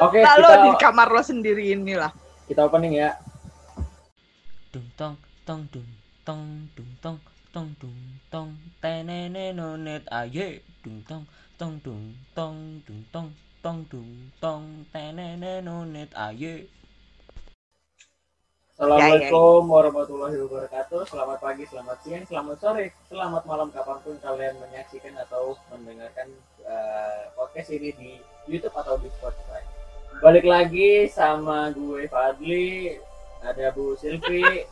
Oke, Lalu kita- di kamar lo sendiri inilah. Kita opening ya. dung tong tong dung tong dung tong tong dung tong tenene nonet aye dung tong tong dung tong dung tong tong dung tong tenene nonet aye Assalamualaikum warahmatullahi wabarakatuh. Selamat pagi, selamat siang, selamat sore, selamat malam kapan pun kalian menyaksikan atau mendengarkan eh, podcast ini di YouTube atau di Spotify. Balik lagi sama gue Fadli, ada Bu Silvi,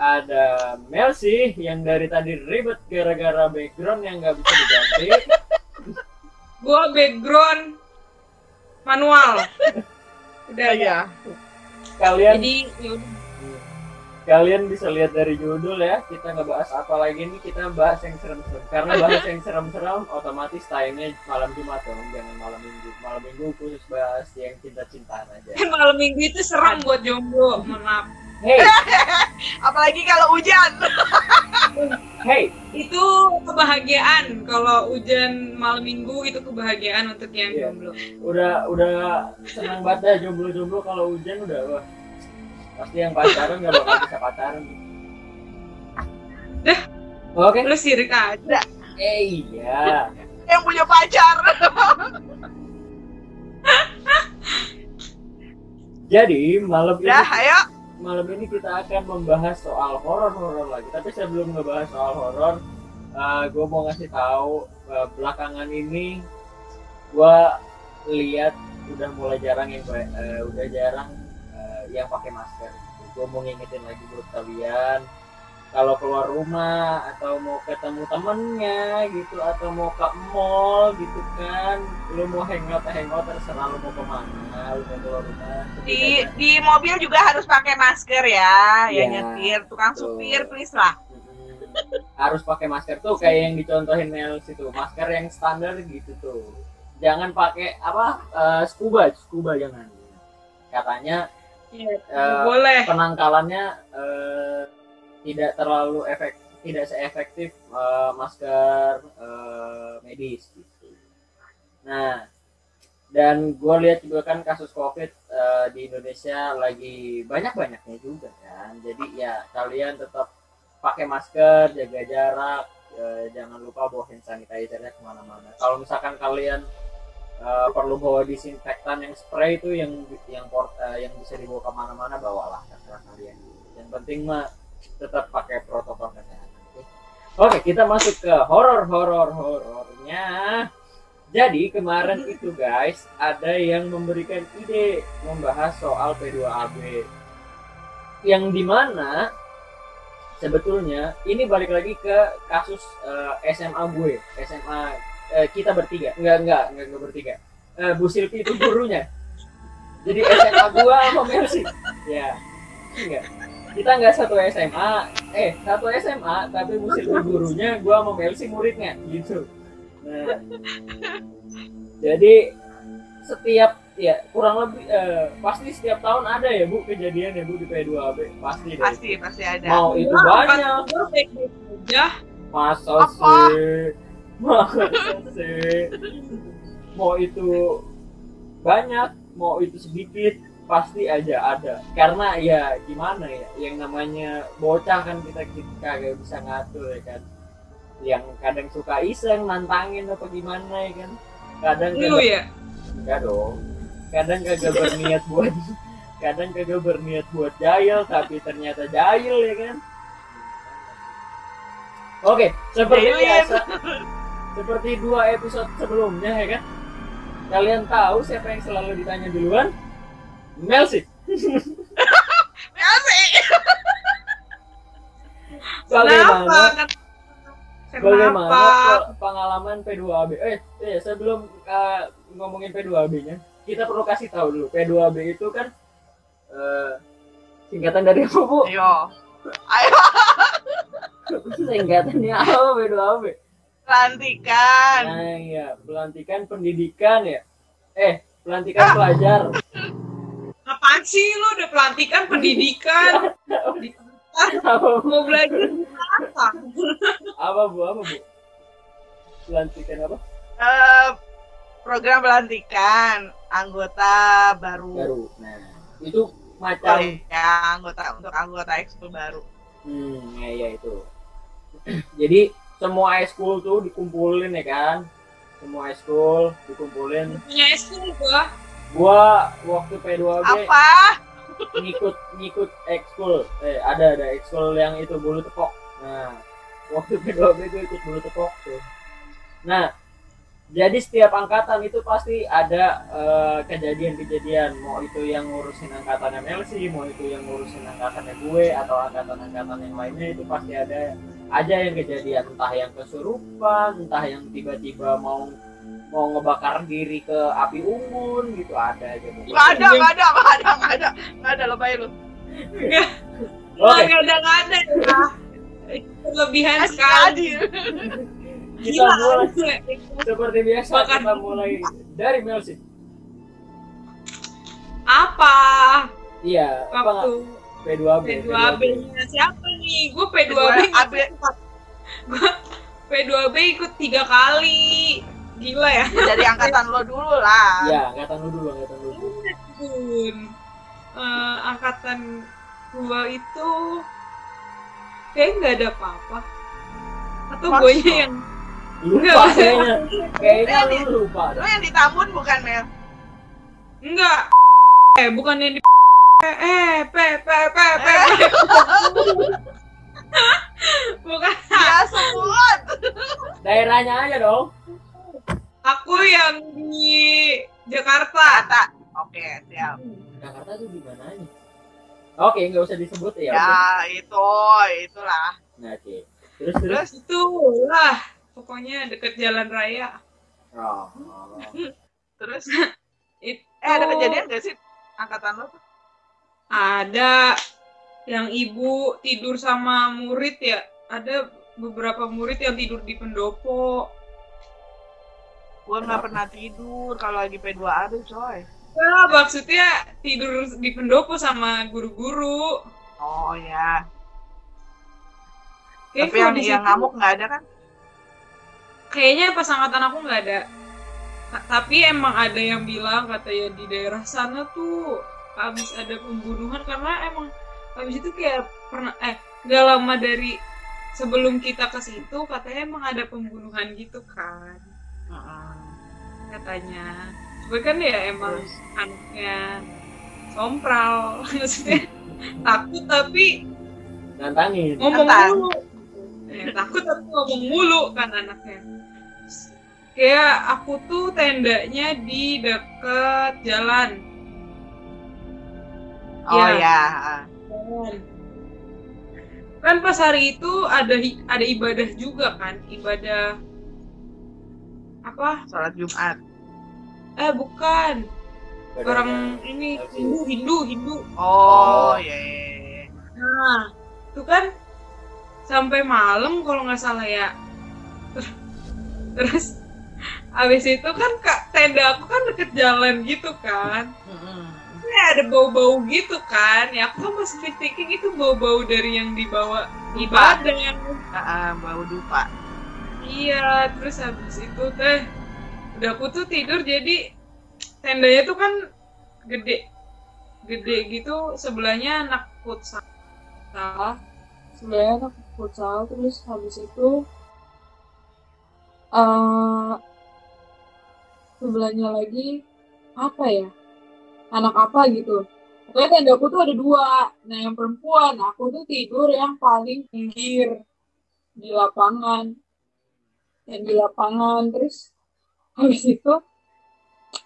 ada Melsi yang dari tadi ribet gara-gara background yang nggak bisa diganti. Gua background manual. Udah Iya. Kalian Jadi yaudah. Kalian bisa lihat dari judul ya kita ngebahas apa lagi nih kita bahas yang serem-serem karena bahas yang serem-serem otomatis tayangnya malam Jumat dong jangan malam Minggu malam Minggu khusus bahas yang cinta-cintaan aja malam minggu itu serem buat jomblo. Mohon maaf. hey Apalagi kalau hujan. hey Itu kebahagiaan. Kalau hujan malam minggu itu kebahagiaan untuk yang Iya. jomblo. udah udah senang banget dah jomblo-jomblo kalau hujan udah wah pasti yang pacaran nggak bakal bisa pacaran oke Lu sirik aja. eh iya Yang punya pacar. jadi malam ini Dah, ayo. malam ini kita akan membahas soal horor-horor lagi. Tapi sebelum ngebahas soal horor, gue mau ngasih tahu eh, belakangan ini gue lihat udah mulai jarang yang eh, udah jarang eh, yang pakai masker. Gue mau ngingetin lagi buat kalian kalau keluar rumah atau mau ketemu temennya gitu atau mau ke mall gitu kan lu mau hangout hangout terserah lu mau ke mana lu mau keluar rumah Di di mobil juga harus pakai masker ya, Iya. yang nyetir, tukang Tuh. supir please lah. Harus pakai masker tuh kayak yang dicontohin Nels itu masker yang standar gitu tuh jangan pakai apa eh, scuba scuba jangan katanya Iya, Eh, boleh. penangkalannya eh, tidak terlalu efek tidak seefektif eh, masker eh, medis gitu. Nah dan gue lihat juga kan kasus covid eh, di Indonesia lagi banyak banyaknya juga kan. Jadi ya kalian tetap pakai masker jaga jarak jangan lupa bawa hand sanitizernya ke mana-mana. Kalau misalkan kalian eh, perlu bawa disinfektan yang spray itu yang yang port, eh, yang bisa dibawa ke mana-mana bawalah terserah kalian. Yang penting mah tetap pakai protokol kesehatan oke? oke kita masuk ke horor horor horornya. Jadi kemarin itu guys ada yang memberikan ide membahas soal P2AB yang di mana sebetulnya ini balik lagi ke kasus eh, SMA gue SMA eh, kita bertiga. Enggak enggak enggak, enggak bertiga. Eh, Bu Silvi itu gurunya. Jadi SMA gua sama Mercy. Ya enggak. Kita enggak satu SMA eh satu SMA tapi Bu Silvi gurunya gua sama Mercy muridnya gitu. Nah jadi setiap ya kurang lebih eh, pasti setiap tahun ada ya Bu kejadian ya Bu di P2AB pasti deh. Pasti pasti ada. mau itu Wah, banyak. Sih masa sih mau itu banyak mau itu sedikit pasti aja ada. Karena ya gimana ya yang namanya bocah kan kita kita kagak bisa ngatur ya kan. Yang kadang suka iseng nantangin apa gimana ya kan. Kadang Lu kagak- ya? enggak dong. Kadang kagak berniat buat kadang kagak berniat buat jahil tapi ternyata jahil ya kan. Oke seperti Jahilin. biasa seperti dua episode sebelumnya ya kan kalian tahu siapa yang selalu ditanya duluan Mel sih bagaimana Kenapa? bagaimana Kenapa? pe- pengalaman P2AB eh, eh sebelum eh, ngomongin P2AB-nya kita perlu kasih tahu dulu P2AB itu kan eh, singkatan dari apa bu? Ayo. Ayo singkatannya apa P2AB? Pelantikan. Nah iya pelantikan pendidikan ya eh pelantikan pelajar Apaan sih lu udah pelantikan pendidikan? apa? Mau belajar apa? apa bu apa bu pelantikan apa Eh, program pelantikan anggota baru. baru nah itu Oh, macam ya, anggota untuk anggota ekskul baru. hmm ya ya itu jadi semua ekskul tuh dikumpulin ya kan? Semua ekskul dikumpulin. Punya eskul gua. Gua waktu P2B Apa? ngikut ngikut ekskul eh ada ada ekskul yang itu bulu tepok. Nah waktu P2B gue ikut bulu tepok tuh. Nah jadi setiap angkatan itu pasti ada eh, kejadian-kejadian. Mau itu yang ngurusin angkatannya Melsi mau itu yang ngurusin angkatannya gue atau angkatan-angkatan yang lainnya itu pasti ada. Aja yang kejadian entah yang kesurupan entah yang tiba-tiba mau mau ngebakar diri ke api unggun gitu. Ada aja. Nggak ada, nggak ada, nggak ada, nggak ada, nggak ada lebay lu. Oke, nggak ada nggak ada. Ya kelebihan sekali. Kita mulai seperti biasa Makan. kita mulai dari Melsi. apa Iya, apa waktu P2B. P2B nya siapa nih gue P2B P2B. gue P2B ikut tiga kali gila ya Dari angkatan lo dulu lah. Iya, angkatan lu dulu, angkatan lu dulu. Eh, angkatan gua itu kayak nggak ada apa-apa atau gue yang Lupa Enggak. kayaknya. Kayaknya Ini. lu lupa. Lo yang di Tambun bukan Mel? enggak eh bukan yang di eh eh pe pe pe pe bukan Ya sebut. Daerahnya aja dong. aku yang di Jakarta Kata. Oke, siap. Jakarta tuh di mananya? Oke, nggak usah disebut ya. Ya, itu, itulah. Nah, oke. Terus terus. Terus itu lah pokoknya deket jalan raya Oh. terus itu eh ada kejadian gak sih angkatan lo tuh? ada yang ibu tidur sama murid ya ada beberapa murid yang tidur di pendopo Gue nggak pernah tidur kalau lagi P2A tuh coy. Nah, maksudnya tidur di pendopo sama guru-guru Oh ya. Tapi yang, yang ngamuk nggak ada kan? Kayaknya pas angkatan aku nggak ada. Ta- tapi emang ada yang bilang katanya di daerah sana tuh habis ada pembunuhan karena emang habis itu kayak pernah eh gak lama dari sebelum kita ke situ katanya emang ada pembunuhan gitu kan. Katanya. Gue kan ya emang Terus? anaknya sompral. Maksudnya takut tapi Nantangin. ngomong Nantang. mulu. Eh, takut tapi ngomong mulu kan anaknya kayak aku tuh tendanya di deket jalan Oh Iya. ya. Jalan. kan pas hari itu ada ada ibadah juga kan ibadah apa Sholat Jumat. eh bukan orang ini Hindu Hindu Hindu Oh, ya. ya, ya. Nah, itu kan sampai malam kalau nggak salah ya. Ter- Terus habis itu kan kak tenda aku kan deket jalan gitu kan. Ini ada bau-bau gitu kan. Ya aku kan masih thinking itu bau-bau dari yang dibawa ibadah. Ah, ah, bau dupa. Iya, terus habis itu teh udah aku tuh tidur jadi tendanya tuh kan gede gede gitu sebelahnya anak futsal sebelahnya anak futsal terus habis itu eh sebelahnya lagi apa ya anak apa gitu pokoknya tendaku tuh ada dua nah yang perempuan aku tuh tidur yang paling pinggir di lapangan yang di lapangan terus habis itu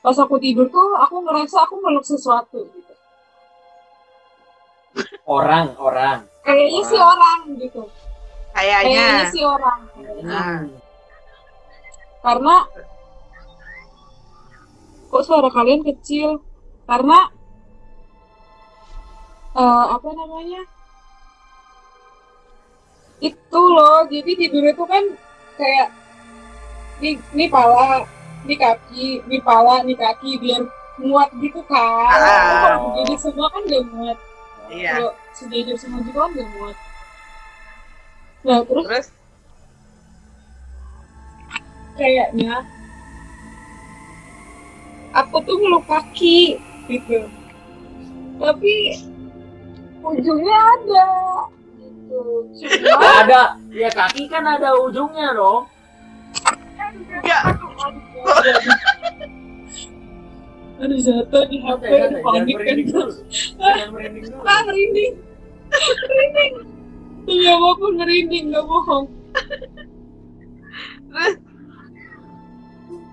pas aku tidur tuh aku ngerasa aku meluk sesuatu gitu Orang, orang. kayaknya sih orang gitu kayaknya Kayaknya. sih orang Ah. karena kok suara kalian kecil? Karena eh, apa namanya? Itu loh jadi tidur itu kan kayak ini ini pala ini kaki ini pala ini kaki biar muat gitu kan. Ah. Kalau begini semua kan gak muat. Iya. kalau sejajar semua gitu kan gak muat. Nah terus Terus? kayaknya aku tuh meluk kaki gitu. Tapi ujungnya ada gitu. Cuma ada. Ya kaki kan ada ujungnya dong Enggak. aduh jatuh di HP jangan panik kan. ah merinding. Merinding. Demi apa pun merinding gak bohong.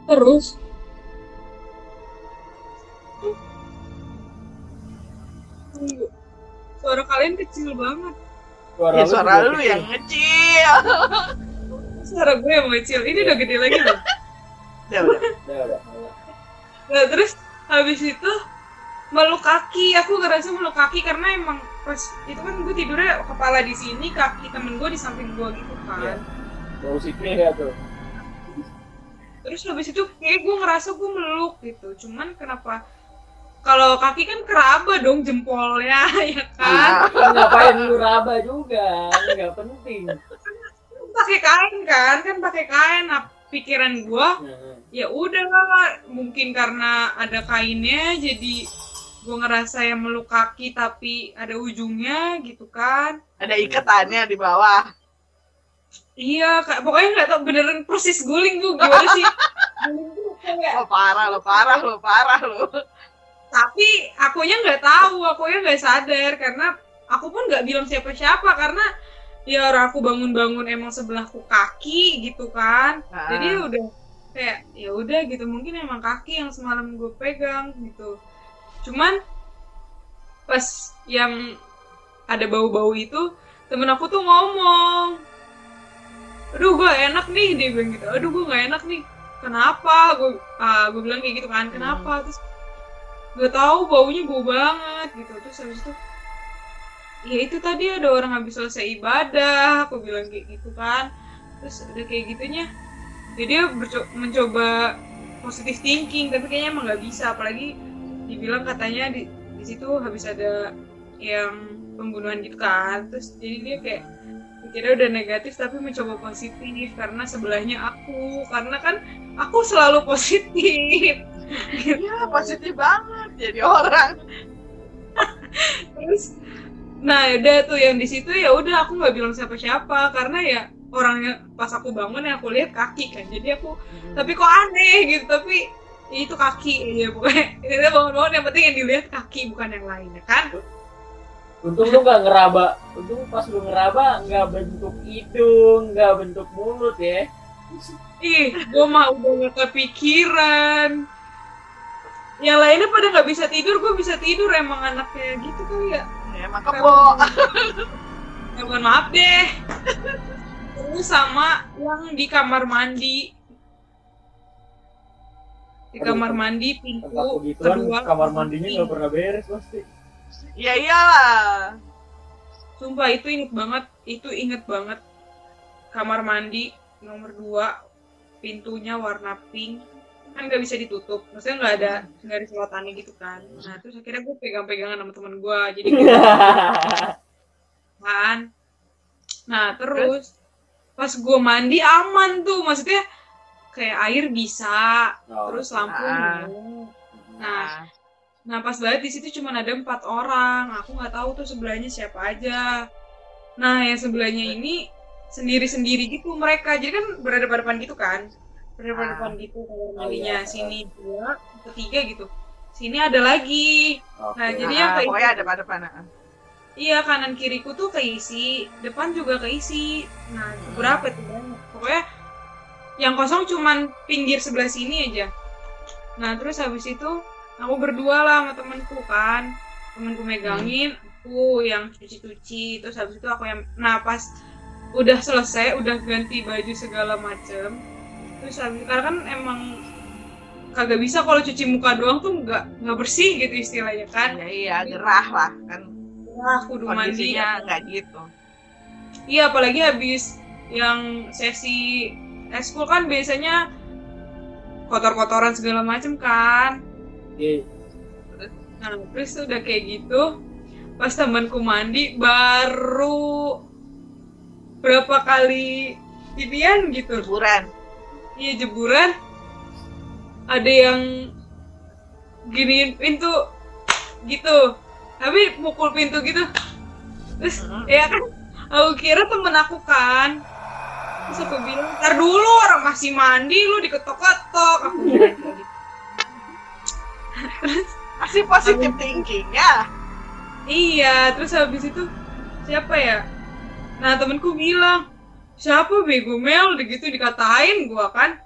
Terus? Terus suara kalian kecil banget suara Ya suara lu kecil. yang kecil. suara gue yang kecil ini udah gede lagi loh Ya udah. Udah, udah. Nah terus habis itu meluk kaki, aku ngerasa meluk kaki karena emang pas itu kan gue tidurnya kepala di sini, kaki temen gue di samping gue gitu kan. Bau sipnya ya tuh Terus habis itu kayak gue ngerasa gue meluk gitu, cuman kenapa kalau kaki kan keraba dong jempolnya ya kan, Ah. ngapain lu raba juga? Nggak penting. Pakai kain kan, kan pakai kain. Nah, pikiran gue Nah, ya udah mungkin karena ada kainnya jadi gue ngerasa yang meluk kaki tapi ada ujungnya gitu kan. Ada ikatannya di bawah. iya kayak pokoknya nggak tau beneran persis guling tuh gimana sih? Guling tuh kayak Lo parah, lo parah, lo parah lo. Tapi akunya nggak tahu akunya nggak sadar karena aku pun nggak bilang siapa-siapa karena ya orang aku bangun-bangun emang sebelahku kaki gitu kan. Nah, jadi udah kayak ya udah gitu mungkin emang kaki yang semalam gue pegang gitu. Cuman pas yang ada bau-bau itu temen aku tuh ngomong aduh gue enak nih dia bilang gitu. Aduh gue nggak enak nih. Kenapa? Gue ah, gue bilang kayak gitu kan kenapa? Terus gak tahu baunya bau banget gitu. Terus habis itu ya itu tadi ada orang habis selesai ibadah aku bilang kayak gitu kan. Terus udah kayak gitunya jadi dia berco- mencoba positive thinking tapi kayaknya emang nggak bisa. Apalagi dibilang katanya di di situ habis ada yang pembunuhan gitu kan. Terus jadi dia kayak pikirnya udah negatif tapi mencoba positif karena sebelahnya aku. Karena kan aku selalu positif Iya, positif banget jadi orang. terus nah udah tuh yang di situ ya udah aku nggak bilang siapa-siapa karena ya orangnya pas aku bangun ya aku lihat kaki kan jadi aku tapi kok aneh? gitu tapi ya itu kaki ya pokoknya ini bangun-bangun yang penting yang dilihat kaki bukan yang lain ya kan? Untung lu nggak ngeraba untung pas lu ngeraba nggak bentuk hidung nggak bentuk mulut ya. Ih gue mah udah gak kepikiran yang lainnya pada nggak bisa tidur gue bisa tidur emang anaknya gitu kali ya. Ya emang kebo. ya mohon maaf deh. Terus sama yang di kamar mandi. Di kamar mandi pintu kedua. kamar mandinya nggak pernah beres pasti. Ya iyalah. sumpah itu inget banget itu inget banget. Kamar mandi nomor dua pintunya warna pink kan nggak bisa ditutup. Maksudnya nggak ada nggak ada selotannya gitu kan. Nah terus akhirnya gue pegang-pegangan sama teman gue jadi kayak kan? Nah terus pas gue mandi aman tuh. Maksudnya kayak air bisa Oh, terus lampu Ah. nah Nah, nah pas banget di situ cuma ada empat orang. Aku nggak tahu tuh sebelahnya siapa aja. Nah yang sebelahnya ini sendiri sendiri gitu mereka. Jadi kan berhadapan gitu kan berhadapan gitu kamar mandinya iya. sini dua ketiga gitu sini ada lagi Oke. Nah, jadi ah, yang kayak pokoknya ada pada pana. Iya kanan kiriku tuh keisi, depan juga keisi. Nah berapa tuh banyak. Pokoknya yang kosong cuman pinggir sebelah sini aja. Nah terus habis itu aku berdua lah sama temenku kan, temenku megangin, aku yang cuci-cuci. Terus habis itu aku yang, nah pas udah selesai, udah ganti baju segala macem. Terus habis karena kan emang kagak bisa kalau cuci muka doang tuh nggak nggak bersih gitu istilahnya kan. Ya iya, gerah lah kan. Wah, kudu mandi. Nggak gitu. Iya, apalagi habis yang sesi eskul kan biasanya kotor-kotoran segala macem kan. Oke. Nah, terus udah kayak gitu, pas temanku mandi baru berapa kali inian gitu. Liburan. Iya jeburan. Ada yang giniin pintu gitu. Tapi mukul pintu gitu. Terus ya kan aku kira temen aku kan. Terus aku bilang ntar dulu orang masih mandi lu diketok-ketok. Aku bilang gitu. Masih positive thinking ya. Iya, terus habis itu siapa ya? Nah temenku bilang siapa bego? Mel, udah gitu dikatain gua kan.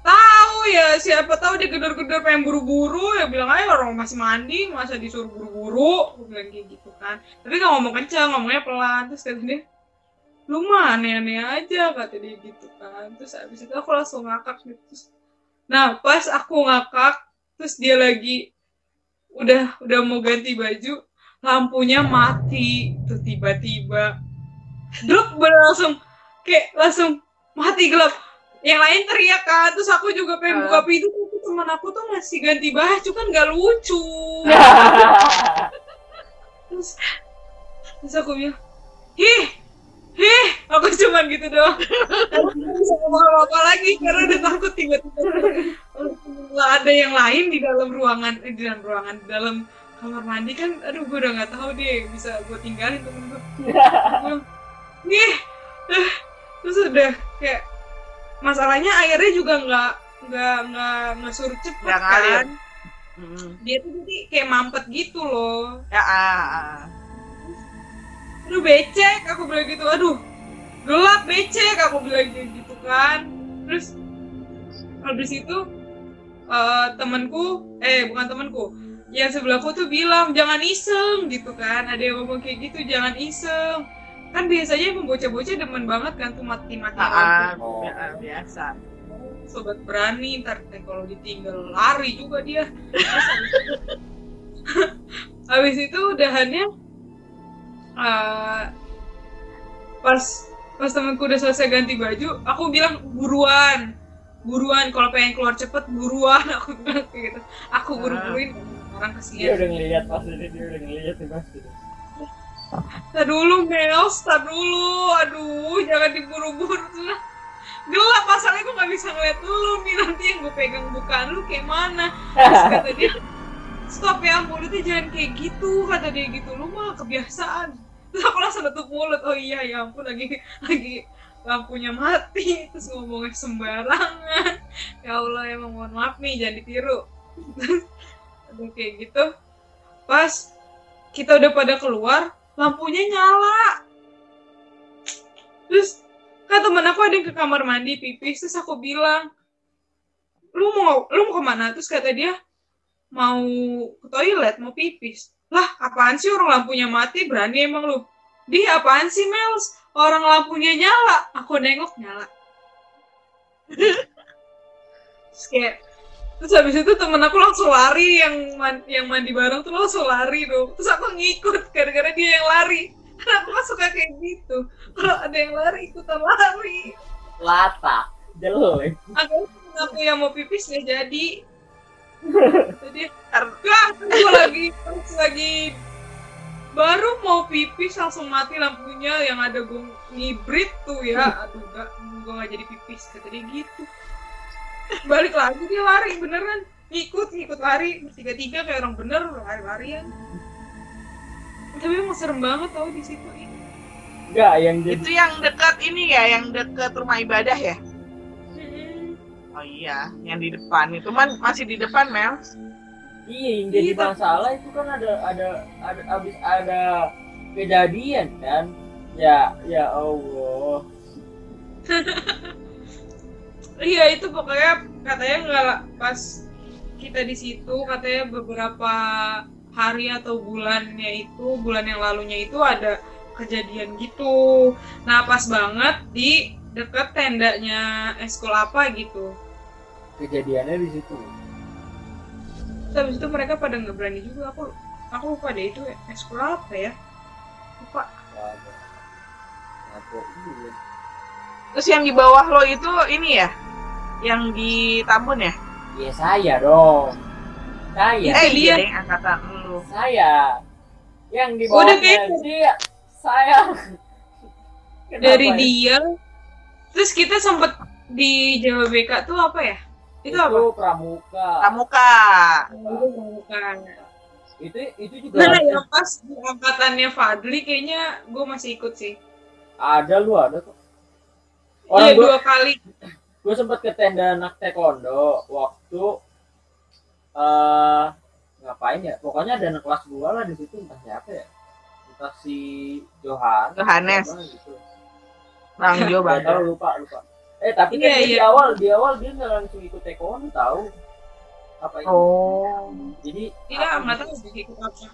Tahu ya siapa tahu dia gedor-gedor pengen buru-buru. Ya bilang aja orang masih mandi masa disuruh buru-buru? Bilang kayak gitu kan. Tapi nggak ngomong kencang ngomongnya pelan. Terus kata dia lu aneh-aneh aja kata dia gitu kan. Terus habis itu aku langsung ngakak gitu. Terus, nah pas aku ngakak terus dia lagi udah udah mau ganti baju lampunya mati. Tuh tiba-tiba Druk bener langsung kayak langsung mati gelap. Yang lain teriak kan terus aku juga pengen buka pintu tapi teman aku tuh masih ganti baju kan nggak lucu. Terus terus aku bilang ih ih aku cuman gitu doang. Aku bisa ngomong apa lagi karena udah takut tiba-tiba. Nggak ada yang lain di dalam ruangan eh, di dalam ruangan di dalam kamar mandi kan aduh gue udah nggak tahu deh bisa gue tinggalin temen gue nih eh, terus udah kayak masalahnya airnya juga nggak nggak nggak nggak surut cepet ngalir. kan Mm. dia tuh jadi kayak mampet gitu loh. Ya, ah, ah. aduh becek aku bilang gitu. Aduh gelap becek aku bilang gitu kan. Terus habis itu eh, temanku eh bukan temanku yang sebelahku tuh bilang jangan iseng gitu kan. Ada yang ngomong kayak gitu jangan iseng kan biasanya emang bocah-bocah demen banget kan tuh mati-mati Ah, ah, Oh. bi- ah, biasa. sobat berani ntar kalau ditinggal lari juga dia. Terus habis itu, udahannya eh, pas pas temenku udah selesai ganti baju aku bilang buruan buruan kalau pengen keluar cepet buruan. Aku bilang gitu. Aku buru-buruin orang dia kesian udah ngeliat pas ini dia udah ngeliat nih pasti Tar dulu Mel, tar dulu. Aduh, jangan diburu-buru. Terus, Gelap masalahnya gue gak bisa ngeliat lu nih nanti yang gue pegang bukan lu kayak mana. Terus kata dia, stop ya mulutnya jangan kayak gitu kata dia gitu lu mah kebiasaan. Terus aku langsung tutup mulut. Oh iya ya ampun lagi lagi lampunya mati terus ngomongnya sembarangan ya Allah emang mohon maaf nih jangan ditiru Aduh kayak gitu pas kita udah pada keluar lampunya nyala. Terus kan temen aku ada yang ke kamar mandi pipis. Terus aku bilang lu mau lu mau ke mana? Terus kata dia mau ke toilet mau pipis. Lah apaan sih orang lampunya mati? Berani emang lu? Di apaan sih Mels? Orang lampunya nyala. Aku nengok nyala. Terus kayak terus habis itu temen aku langsung lari yang man- yang mandi bareng tuh langsung lari dong. Terus aku ngikut gara-gara dia yang lari. Karena aku kan suka kayak gitu. Kalau ada yang lari ikutan lari. Lata jelek akhirnya aku yang mau pipis nggak jadi. Jadi enggak aku lagi pas lagi. Baru mau pipis langsung mati lampunya yang ada gue ngibrit tuh ya. Aduh enggak gue nggak jadi pipis kata dia gitu balik lagi dia lari beneran. Ngikut ngikut lari. Tiga tiga kayak orang bener lari larian tapi emang serem banget tau di situ. Enggak yang jadi Itu yang dekat ini ya, yang dekat rumah ibadah ya? Hmm. Oh iya, yang di depan. Itu man masih di depan Mel. iya yang jadi Iya, tapi- masalah itu kan ada ada ada abis ada kejadian kan? Ya ya Allah Iya itu pokoknya katanya nggak pas kita di situ katanya beberapa hari atau bulannya itu bulan yang lalunya itu ada kejadian gitu. Nah pas banget di deket tendanya eskul apa gitu. kejadiannya di situ habis itu mereka pada nggak berani juga aku aku lupa deh itu eskul apa ya lupa. Iya. Terus yang di bawah lo itu ini ya? Yang di Tambun ya? Iya saya dong. Saya. eh dia. dia deh angkatan lu. Saya. Yang di Udah bawahnya kayak- dia. Saya. Kenapa Dari ya? dia. Terus kita sempet di Jawa BK tuh apa ya? Itu apa? pramuka Pramuka. Itu bukan. itu itu juga Nah, ada, yang pas di angkatannya Fadli kayaknya gue masih ikut sih. ada lu ada kok Iya orang gue dua kali. Gue sempet ke tenda anak taekwondo waktu eh ngapain ya pokoknya ada anak kelas gua lah di situ entah siapa ya entah si Johan Johannes. siapa gitu. Bang Jo tahu Bandar. lupa lupa eh tapi kan Iya, dia di iya. awal di awal dia nggak langsung ikut taekwondo tahu apa itu Oh. jadi Iya, nggak gitu. tahu sih ikut apa.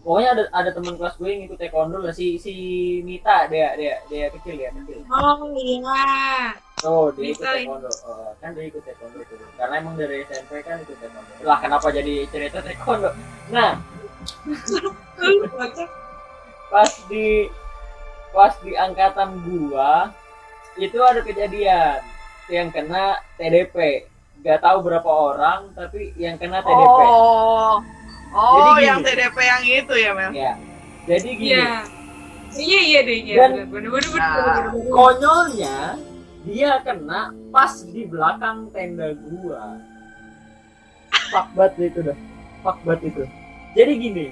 pokoknya ada ada teman kelas gue yang ikut taekwondo lah si si Mita dia dia dia kecil ya kecil Oh iya. Oh dia ikut taekwondo Oh, kan dia ikut taekwondo tuh karena emang dari SMP kan ikut taekwondo lah kenapa jadi cerita taekwondo nah pas di pas di angkatan gua itu ada kejadian yang kena TDP gak tahu berapa orang tapi yang kena TDP Oh. Oh, Jadi gini. yang TDP yang itu ya, Mel. ya jadi gini Iya. Iya iya deh iya. Dan- Bener bener bener. Nah, bener, bener. konyolnya dia kena pas di belakang tenda gua. Pak banget itu dah. Pak banget itu. Jadi gini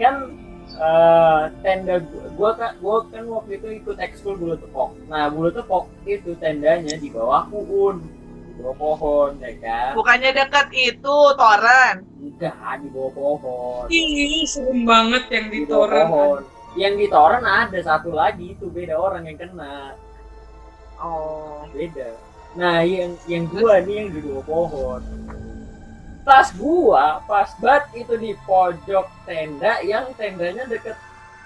kan eh, tenda gua, gua kan gua kan waktu itu ikut ekskul bulu tepok. Nah bulu tepok itu tendanya di bawah pohon. Di bawah pohon ya kan? Bukannya dekat itu toren. enggak di bawah pohon. Ih, serem banget yang di di toren. pohon. Yang di toren ada satu lagi itu beda orang yang kena Oh. beda. Nah yang yang gua nih yang di bawah pohon. Pas gua pas bat itu di pojok tenda yang tendanya deket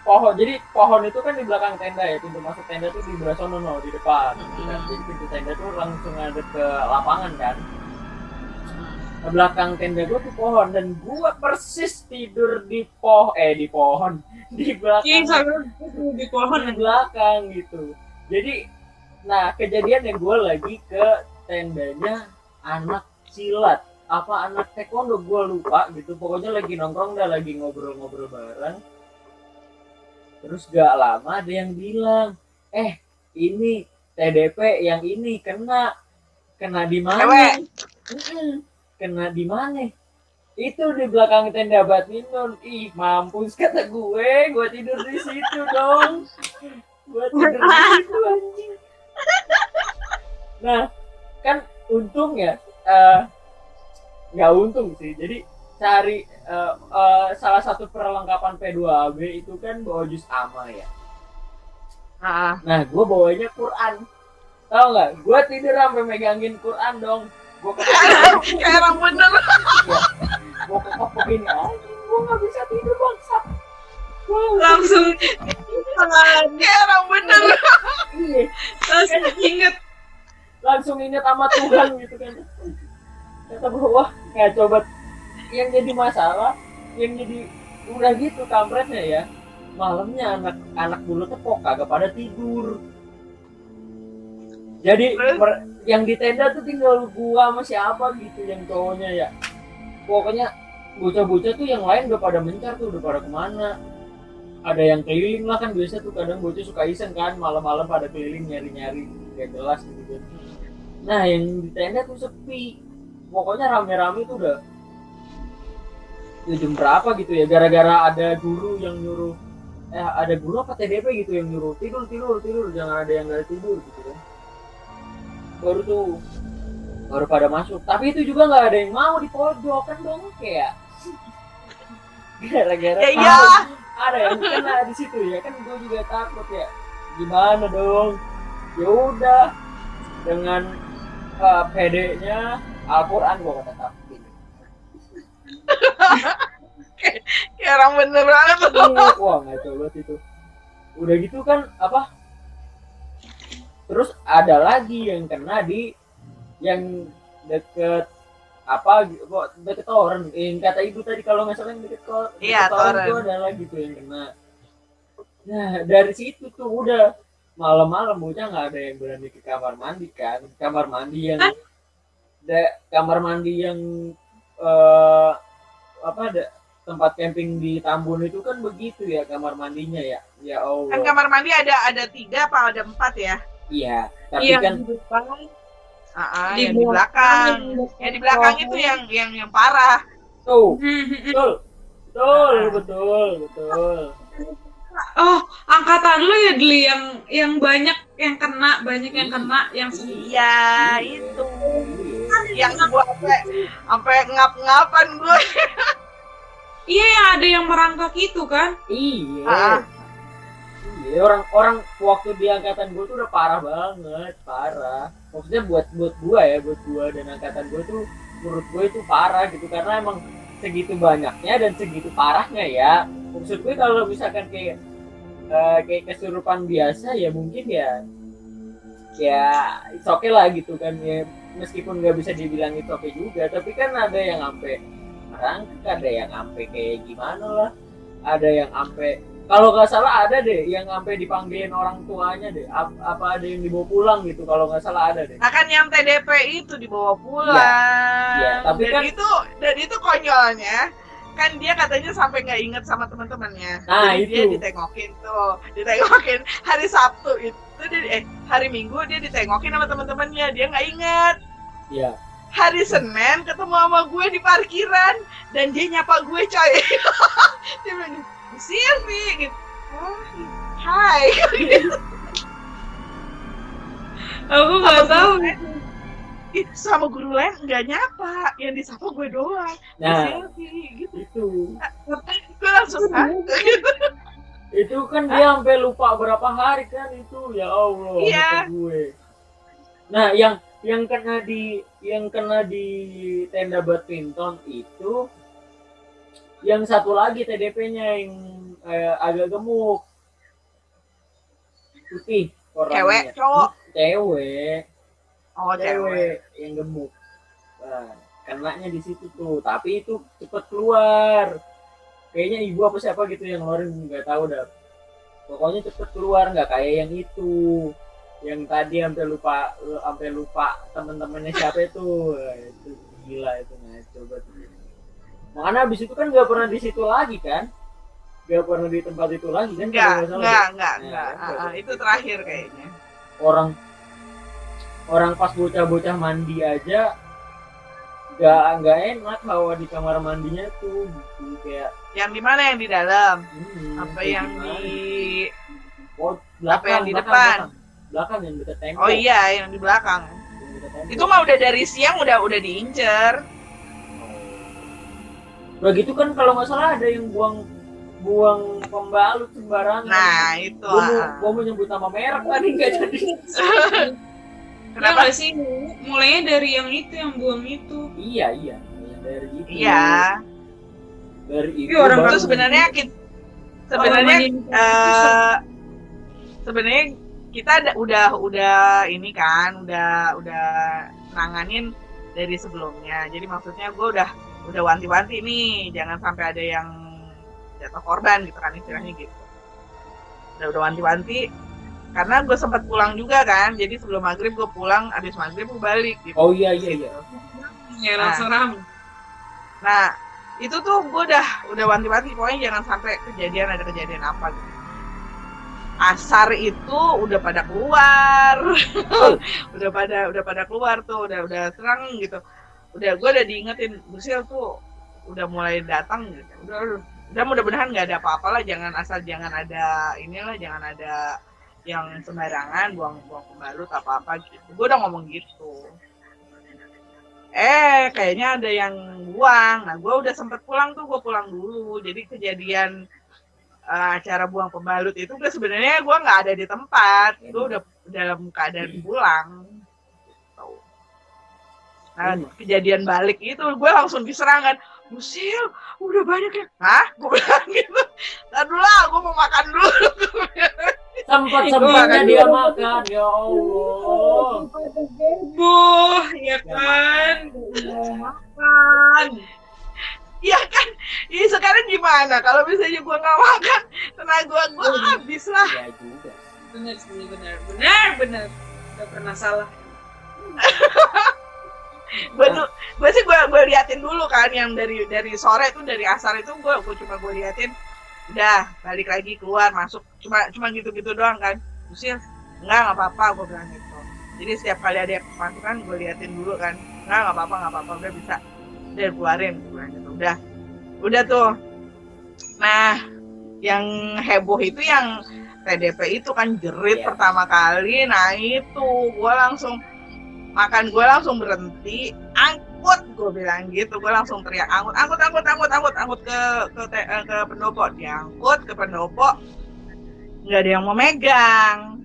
pohon. Jadi pohon itu kan di belakang tenda ya pintu masuk tenda tuh di belah sono no, di depan. Dan jadi pintu tenda tuh langsung ada ke lapangan kan. Ke belakang tenda gua tuh pohon dan gua persis tidur di poh eh di pohon. Di Iya, belakang. Sampai di pohon di belakang gitu. Jadi nah kejadian yang gue lagi ke tendanya anak silat. Apa anak taekwondo? Gue lupa gitu. Pokoknya lagi nongkrong dah lagi ngobrol-ngobrol bareng. Terus gak lama ada yang bilang eh ini TDP yang ini kena. Kena di mana? Kena di mana? Itu di belakang tenda badminton. Ih mampus kata gue. Gue tidur di situ dong. Gue tidur di situ nah kan untung ya eh, nggak untung sih. Jadi cari eh, eh, salah satu perlengkapan P2AB itu kan bawa jus ama ya. Ah, nah gue bawanya Quran. Tau nggak? Gue tidur sampai megangin Quran dong. Gue kayak orang bener. gue kekep begini anjing gue nggak bisa tidur bangsat Gua langsung Kayak orang bener. iya. Langsung inget langsung inget sama Tuhan gitu kan. Kata wah nggak coba yang jadi masalah yang jadi udah gitu kampretnya ya. Malamnya anak anak dulu tepok kagak pada tidur. Jadi Terus? mer- yang di tenda tuh tinggal gua sama siapa gitu yang cowoknya ya. Pokoknya bocah-bocah tuh yang lain udah pada mencar tuh udah pada ke mana. Ada yang keliling lah kan biasa tuh kadang bocah suka iseng kan malam-malam pada keliling nyari-nyari kayak gelas gitu nah yang di tenda tuh sepi. Pokoknya rame-rame tuh udah ya jam berapa gitu ya. Gara-gara ada guru yang nyuruh eh ada guru apa TDP gitu yang nyuruh tidur tidur tidur jangan ada yang nggak tidur gitu kan. Baru tuh baru pada masuk. Tapi itu juga nggak ada yang mau di pojok kan dong kayak gara-gara Ya iya. ada yang kena di situ ya kan gue juga takut ya. Gimana dong? Ya udah dengan uh, PD-nya Al-Quran gue kata takut Kayak orang bener banget. Wah nggak coba itu. Udah gitu kan apa? Terus ada lagi yang kena di yang deket apa gitu kok deket toren. Yang kata ibu tadi kalau nggak salah yang deket kok Iya, toren toren. itu ada lagi tuh yang kena. Nah dari situ tuh udah malam-malam bocah nggak ada yang berani ke kamar mandi kan kamar mandi yang da- kamar mandi yang eh apa ada tempat camping di Tambun itu kan begitu ya kamar mandinya ya ya Kan Allah kamar mandi ada ada tiga apa ada empat ya? iya tapi iya kan di depan Ah, ah, Di yang di belakang. belakang. Yang di belakang itu yang yang yang parah. Tuh, Hmm, betul. Betul, betul, betul. Oh, angkatan lu ya Dli yang yang banyak yang kena, banyak yang kena, yang. Iya, itu. Yang gua sampai sampai ngap-ngapan gue. Iya, yang ada yang merangkak itu kan? Iya. Ah. Iya, orang-orang waktu di angkatan gue tuh udah parah banget, parah. Maksudnya buat buat gua ya, buat gua dan angkatan gue tuh menurut gue itu parah gitu karena emang segitu banyaknya dan segitu parahnya ya. Maksud gue kalau misalkan kayak eh, kayak kesurupan biasa ya mungkin ya ya it's okay lah gitu kan ya. Meskipun nggak bisa dibilang it's okay juga tapi kan ada yang sampai merangkak ada yang sampai kayak gimana lah. Ada yang sampai kalau nggak salah ada deh yang sampai dipanggilin orang tuanya deh. Ap- apa ada yang dibawa pulang gitu kalau nggak salah ada deh. Nah kan yang TDP itu dibawa pulang. Iya, tapi dan kan- itu dan itu konyolnya kan dia katanya sampai nggak inget sama teman-temannya. Nah, Jadi dia itu. ditengokin tuh, ditengokin hari Sabtu itu dia, eh hari Minggu dia ditengokin sama teman-temannya, dia nggak inget. ya Hari Senin ketemu sama gue di parkiran dan dia nyapa gue coy. dia bilang, "Bu Silvi gitu. "Oh, Hai. Aku nggak tahu. Sama guru lain nggak nyapa, yang disapa gue doang. nah gitu. itu Gue langsung "Hah?" itu kan dia sampai lupa berapa hari kan itu ya Allah Iya. gue nah yang yang kena di yang kena di tenda badminton itu yang satu lagi TDP-nya yang eh, agak gemuk putih orangnya. Cewek, cowok? cewek Oh, cewek. yang gemuk. Nah, kenanya di situ tuh. Tapi itu cepet keluar. Kayaknya ibu apa siapa gitu yang ngeluarin nggak tahu dah. Pokoknya cepet keluar nggak kayak yang itu. Yang tadi sampai lupa sampai lupa temen-temennya siapa itu. Itu gila itu ngaco banget makanya abis itu kan nggak pernah di situ lagi kan? Nggak pernah di tempat itu lagi kan Enggak, nggak enggak, enggak, Nah, enggak. kan, Ah, ah, itu terakhir kayaknya. orang orang pas bocah-bocah mandi aja nggak nggak enak hawa di kamar mandinya tuh gitu kayak Yang di mana yang di dalam? hmm, Apa yang di oh, apa yang di belakang, depan? belakang, belakang yang dekat tembok Oh iya, yang di belakang. Yang. Itu mah udah dari siang udah udah diincer. udah gitu kan kalau nggak salah ada yang buang buang pembalut sembarangan Nah, itu. gua gua mau nyebut nama merek tadi nggak jadi Kenapa? Kenapa sih? Mulainya dari yang itu yang buang itu. iya iya Yang dari itu Iya. dari itu Iya, orang Itu sebenarnya kita sebenarnya eh sebenarnya kita ada, udah udah ini kan udah udah nanganin dari sebelumnya jadi maksudnya gue udah udah wanti-wanti nih jangan sampai ada yang jatuh korban gitu kan istilahnya gitu udah udah wanti-wanti karena gue sempat pulang juga kan jadi sebelum maghrib gue pulang habis maghrib gue balik gitu oh iya iya iya ya langsung ram. Nah, itu tuh gue udah udah wanti-wanti pokoknya jangan sampai kejadian ada kejadian apa gitu. Asar itu udah pada keluar, udah pada udah pada keluar tuh, udah udah serang gitu. Udah gue udah diingetin Busil tuh udah mulai datang gitu. Udah udah, udah mudah-mudahan nggak ada apa-apa lah, jangan asal jangan ada inilah, jangan ada yang sembarangan buang-buang pembalut apa-apa gitu. Gue udah ngomong gitu eh kayaknya ada yang buang nah gue udah sempet pulang tuh gue pulang dulu jadi kejadian eh, acara buang pembalut itu gue sebenarnya gue nggak ada di tempat gue udah dalam keadaan pulang Gitu. nah kejadian balik itu gue langsung diserangan Musil, udah banyak ya? Hah? Gue bilang gitu. Ntar dulu lah, gue mau makan dulu. sempat Itu sempatnya dia makan ya Allah Boh, ya kan. makan. Iya kan? Ini sekarang gimana? Kalau misalnya gue nggak makan, tenaga gue habis lah. ya juga Benar sih, benar. Benar, benar. Gak pernah salah. gue tuh gue sih gue gue liatin dulu kan yang dari dari sore tuh dari asar itu gue gue cuma gue liatin udah balik lagi keluar masuk. Cuma cuma gitu gitu doang kan. Usil enggak nggak apa apa gue bilang gitu. Jadi setiap kali ada yang kemasukan gue liatin dulu kan. Nggak nggak apa-apa nggak apa-apa. Udah bisa. Udah keluarin gue bilang gitu. Udah. Udah tuh. Nah yang heboh itu yang TDP itu kan jerit Iya. pertama kali nah itu gue langsung makan gue langsung berhenti gue bilang gitu gue langsung teriak angkut angkut angkut angkut angkut angkut ke ke te- eh, ke pendopo. Diangkut ke pendopo nggak ada yang mau megang.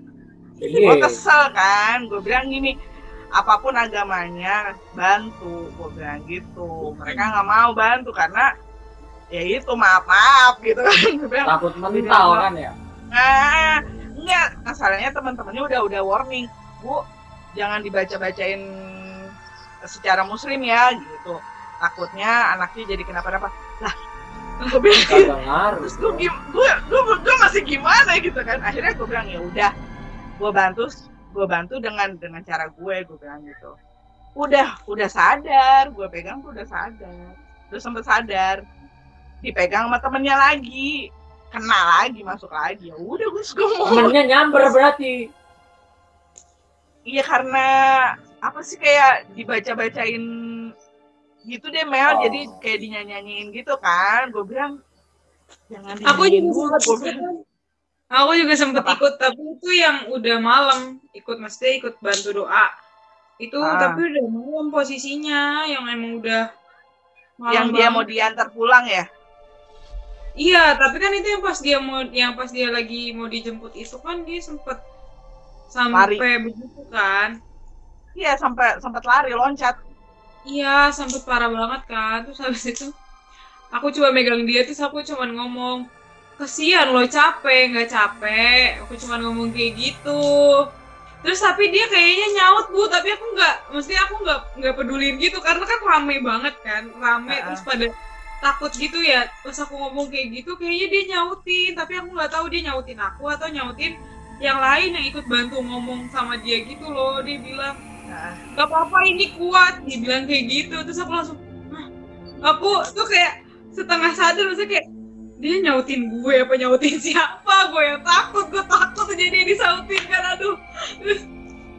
Gue Iya. kesel kan gue bilang gini apa pun agamanya bantu. Gue bilang gitu. Mereka nggak mau bantu karena ya itu maaf maaf gitu kan. Gue bilang Takut mental kan ya? Nah, enggak, masalahnya teman-temannya udah udah warning, Bu, jangan dibaca-bacain secara muslim ya gitu. Takutnya anaknya jadi kenapa-napa. Lah, gue terus gue gue gue gue masih gimana gitu kan. Akhirnya gue bilang ya udah, gue bantu gue bantu dengan dengan cara gue gue bilang gitu. Udah, udah sadar, gue pegang tuh udah sadar. Udah sempet sadar. Dipegang sama temennya lagi kena lagi masuk lagi ya udah gue gue mau Temennya nyamber berarti. Iya karena apa sih kayak dibaca-bacain gitu deh Mel, Oh. jadi kayak dinyanyiin gitu kan. Gue bilang jangan Aku juga sempet bilang, Aku juga sempet Apa? ikut, tapi itu yang udah malam. Ikut mesti ikut bantu doa. Itu Ah. tapi udah malam posisinya, yang emang udah malam yang dia banget. mau diantar pulang ya. Iya, tapi kan itu yang pas dia mau yang pas dia lagi mau dijemput itu kan dia sempet sampai begitu kan. Iya sampai sempat lari loncat. Iya, sempet parah banget kan. Terus habis itu aku coba megang dia terus aku cuman ngomong kesian lo capek nggak capek aku cuman ngomong kayak gitu terus tapi dia kayaknya nyaut bu tapi aku nggak mesti aku nggak nggak pedulin gitu karena kan rame banget kan rame Ah. terus pada takut gitu ya pas aku ngomong kayak gitu kayaknya dia nyautin tapi aku nggak tahu dia nyautin aku atau nyautin yang lain yang ikut bantu ngomong sama dia gitu loh dia bilang Nah, gak apa-apa ini kuat dia bilang kayak gitu. Terus aku langsung "Hah?" aku tuh kayak setengah sadar maksudnya kayak dia nyautin gue apa nyautin siapa? Gue yang takut gue takut aja dia disautin kan aduh. Terus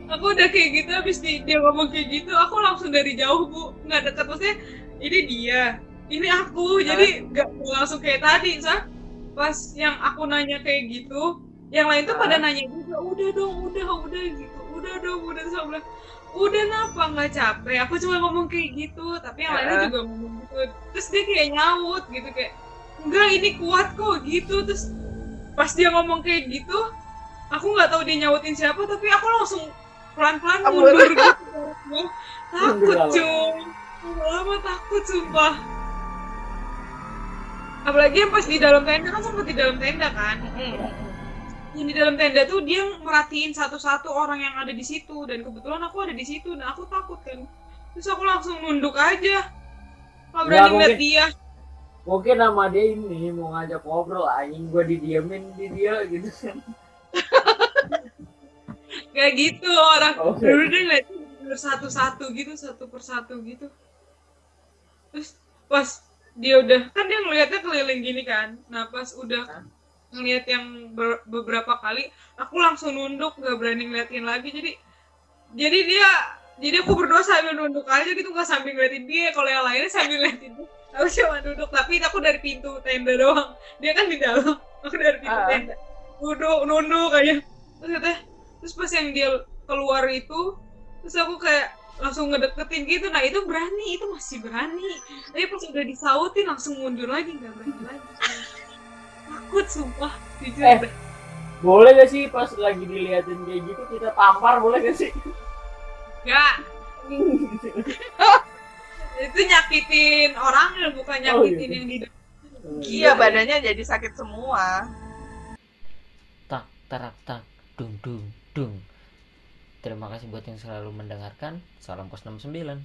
aku udah kayak gitu habis di- dia ngomong kayak gitu aku langsung dari jauh bu. Nggak dekat maksudnya ini dia ini aku. Jadi nggak langsung kayak tadi sa pas yang aku nanya kayak gitu yang lain tuh pada nanya juga udah dong udah udah gitu. Udah dong udah terus aku bilang udah napa nggak capek. Aku cuma ngomong kayak gitu tapi yang lainnya Heeh. juga ngomong gitu. Terus dia kayak nyaut gitu kayak enggak ini kuat kok gitu. Terus pas dia ngomong kayak gitu aku nggak tahu dia nyautin siapa tapi aku langsung pelan-pelan mundur gitu. Takut lama. cuy. Lama takut sumpah. Apalagi yang pas di dalam tenda kan sempat di dalam tenda kan yang di dalam tenda tuh dia merhatiin satu-satu orang yang ada di situ. Dan kebetulan aku ada di situ. Dan aku takut kan. Terus aku langsung nunduk aja. Nggak berani ngeliat dia. Mungkin nama dia ini mau ngajak ngobrol anjing gue didiemin di dia gitu. Kan. kayak gitu orang Oke. dulu dia ngeliat satu-satu gitu satu persatu gitu. Terus pas dia udah kan dia ngeliatnya keliling gini kan. Nah pas udah ngeliat yang ber- beberapa kali aku langsung nunduk nggak berani ngeliatin lagi. Jadi jadi dia jadi aku berdoa sambil nunduk aja gitu nggak sambil ngeliatin dia. Kalau yang lainnya sambil ngeliatin dia. Aku cuma duduk tapi aku dari pintu tenda doang. Dia kan di dalam aku dari pintu Ah. tenda. Duduk nunduk aja. Terus katanya terus pas yang dia keluar itu terus aku kayak langsung ngedeketin gitu. Nah itu berani itu masih berani. Tapi pas udah disautin langsung mundur lagi nggak berani lagi takut sumpah jujur Eh. Boleh gak sih pas lagi diliatin kayak gitu kita tampar boleh gak sih? nggak itu nyakitin orang bukan Oh, nyakitin gitu. yang di Iya badannya jadi sakit semua. tak tarak tak dung dung dung terima kasih buat yang selalu mendengarkan salam kos 69